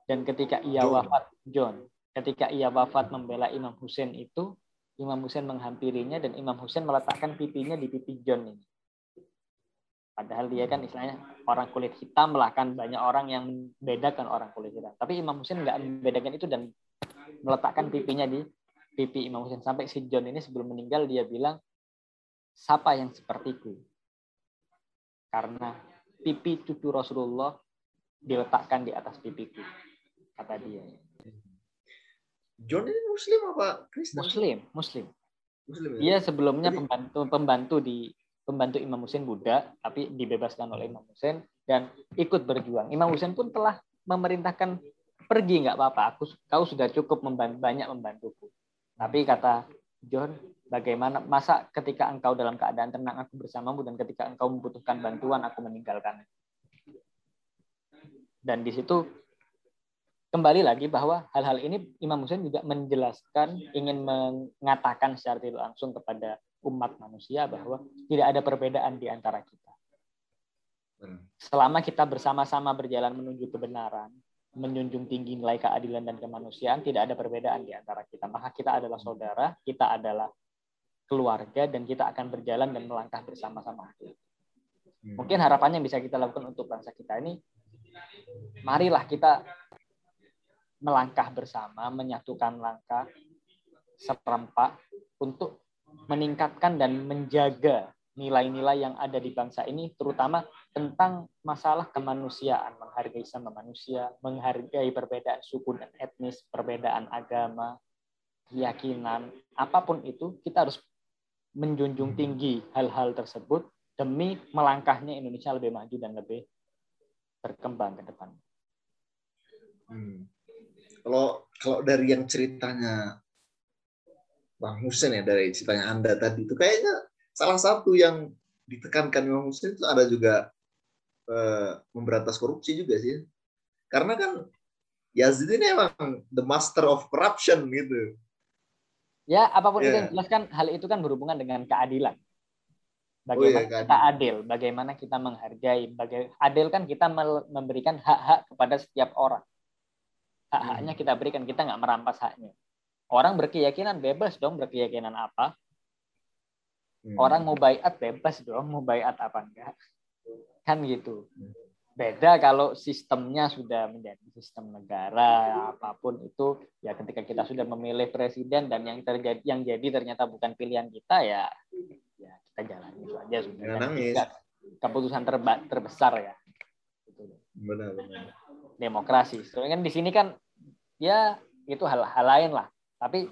dan ketika ia wafat, John, ketika ia wafat membela Imam Husain itu, Imam Husain menghampirinya dan Imam Husain meletakkan pipinya di pipi John ini. Padahal dia kan istilahnya orang kulit hitam lah kan banyak orang yang membedakan orang kulit hitam. Tapi Imam Husain nggak membedakan itu dan meletakkan pipinya di pipi Imam Husain sampai si John ini sebelum meninggal dia bilang siapa yang sepertiku karena pipi cucu Rasulullah diletakkan di atas pipiku kata dia.
John ini Muslim apa Kristen?
Muslim, Muslim.
Muslim ya?
Dia sebelumnya pembantu pembantu di pembantu Imam Husain Buddha, tapi dibebaskan oleh Imam Husain dan ikut berjuang. Imam Husain pun telah memerintahkan pergi nggak apa-apa, aku kau sudah cukup membantu, banyak membantuku. Tapi kata John, bagaimana masa ketika engkau dalam keadaan tenang aku bersamamu dan ketika engkau membutuhkan bantuan aku meninggalkan. Dan di situ kembali lagi bahwa hal-hal ini Imam Husain juga menjelaskan ingin mengatakan secara tidak langsung kepada umat manusia bahwa tidak ada perbedaan di antara kita. Selama kita bersama-sama berjalan menuju kebenaran, menjunjung tinggi nilai keadilan dan kemanusiaan, tidak ada perbedaan di antara kita. Maka kita adalah saudara, kita adalah keluarga, dan kita akan berjalan dan melangkah bersama-sama. Hmm. Mungkin harapannya bisa kita lakukan untuk bangsa kita ini, marilah kita melangkah bersama, menyatukan langkah serempak untuk meningkatkan dan menjaga nilai-nilai yang ada di bangsa ini, terutama tentang masalah kemanusiaan, menghargai sama manusia, menghargai perbedaan suku dan etnis, perbedaan agama, keyakinan, apa pun itu, kita harus menjunjung tinggi hal-hal tersebut demi melangkahnya Indonesia lebih maju dan lebih berkembang ke depan.
Hmm. Kalau kalau dari yang ceritanya Bang Husen ya dari ceritanya Anda tadi itu kayaknya salah satu yang ditekankan Bang Husen itu ada juga eh, memberantas korupsi juga sih. Karena kan Yazid ini emang the master of corruption gitu.
Ya, apa pun yeah. itu yang jelaskan hal itu kan berhubungan dengan keadilan. Bagaimana oh, iya, kita adil, bagaimana kita menghargai, baga adil kan kita memberikan hak-hak kepada setiap orang. Hak-haknya hmm. kita berikan, kita nggak merampas haknya. Orang berkeyakinan bebas dong berkeyakinan apa. Hmm. Orang mau bayat bebas dong mau bayat apa enggak. Kan gitu. Beda kalau sistemnya sudah menjadi sistem negara apa pun itu ya ketika kita sudah memilih presiden dan yang terjadi yang jadi ternyata bukan pilihan kita ya ya kita jalan itu aja sudah. Keputusan terba, terbesar ya.
Benar benar.
Demokrasi. Soalnya kan di sini kan ya itu hal-hal lain lah tapi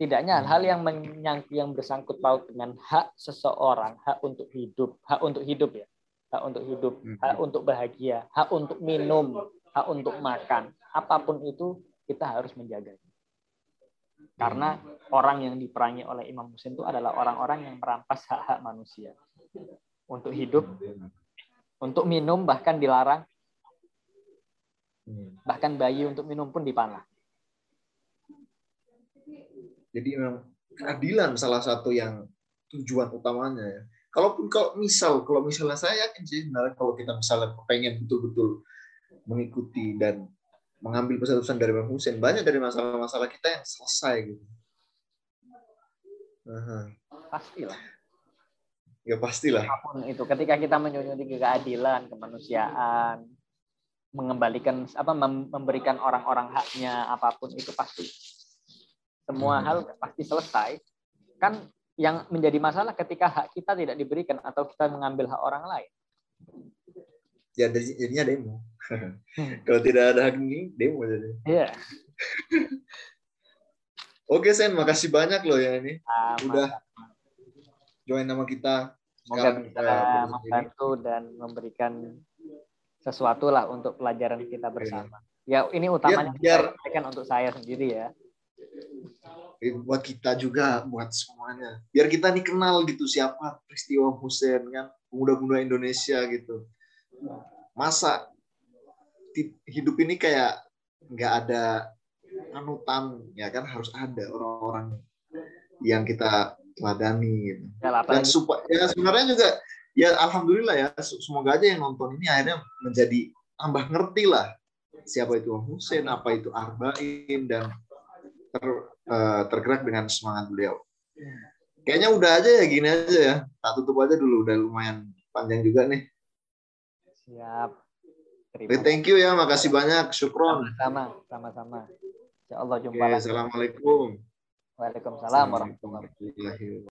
tidaknya hal-hal yang menyang, yang bersangkut paut dengan hak seseorang, hak untuk hidup, hak untuk hidup ya, hak untuk hidup, hmm. hak untuk bahagia, hak untuk minum, hak untuk makan, apa pun itu kita harus menjaga. Karena orang yang diperangi oleh Imam Muslim itu adalah orang-orang yang merampas hak-hak manusia. Untuk hidup, untuk minum bahkan dilarang, hmm. bahkan bayi untuk minum pun dipanah.
Jadi memang keadilan salah satu yang tujuan utamanya ya. Kalaupun kalau misal kalau misalnya saya yakin sih sebenarnya kalau kita misalnya pengen betul-betul mengikuti dan mengambil pesan-pesan dari Bang Hussein banyak dari masalah-masalah kita yang selesai gitu.
Pastilah.
Ya pastilah.
Apa pun itu ketika kita menjunjung keadilan, kemanusiaan, mengembalikan apa memberikan orang-orang haknya apa pun itu pasti semua hmm. hal pasti selesai. Kan yang menjadi masalah ketika hak kita tidak diberikan atau kita mengambil hak orang lain.
Ya jadinya demo. Hmm. [LAUGHS] Kalau tidak ada hak ini, demo jadi.
Iya. [LAUGHS]
Oke Sen, makasih banyak loh ya ini. Ah, Udah join nama kita.
Semoga bisa eh, membantu dan memberikan sesuatu lah untuk pelajaran kita bersama. Ya ini utamanya
ya,
biar, untuk saya sendiri ya
buat kita juga buat semuanya. Biar kita nih kenal gitu siapa peristiwa Husein kan pemuda-pemuda Indonesia gitu. Masa hidup ini kayak nggak ada anutan ya kan? Harus ada orang-orang yang kita teladani gitu. Ya, dan supaya ya sebenarnya juga ya alhamdulillah ya semoga aja yang nonton ini akhirnya menjadi tambah ngerti lah siapa itu Husein apa itu Arba'in dan ter, uh, tergerak dengan semangat beliau. Kayaknya udah aja ya gini aja ya. Tak tutup aja dulu udah lumayan panjang juga nih.
Siap. Terima
thank you ya, makasih banyak, syukron.
Sama-sama, sama-sama. Insya Allah
Oke,
jumpa lagi.
assalamualaikum.
Waalaikumsalam
warahmatullahi wabarakatuh.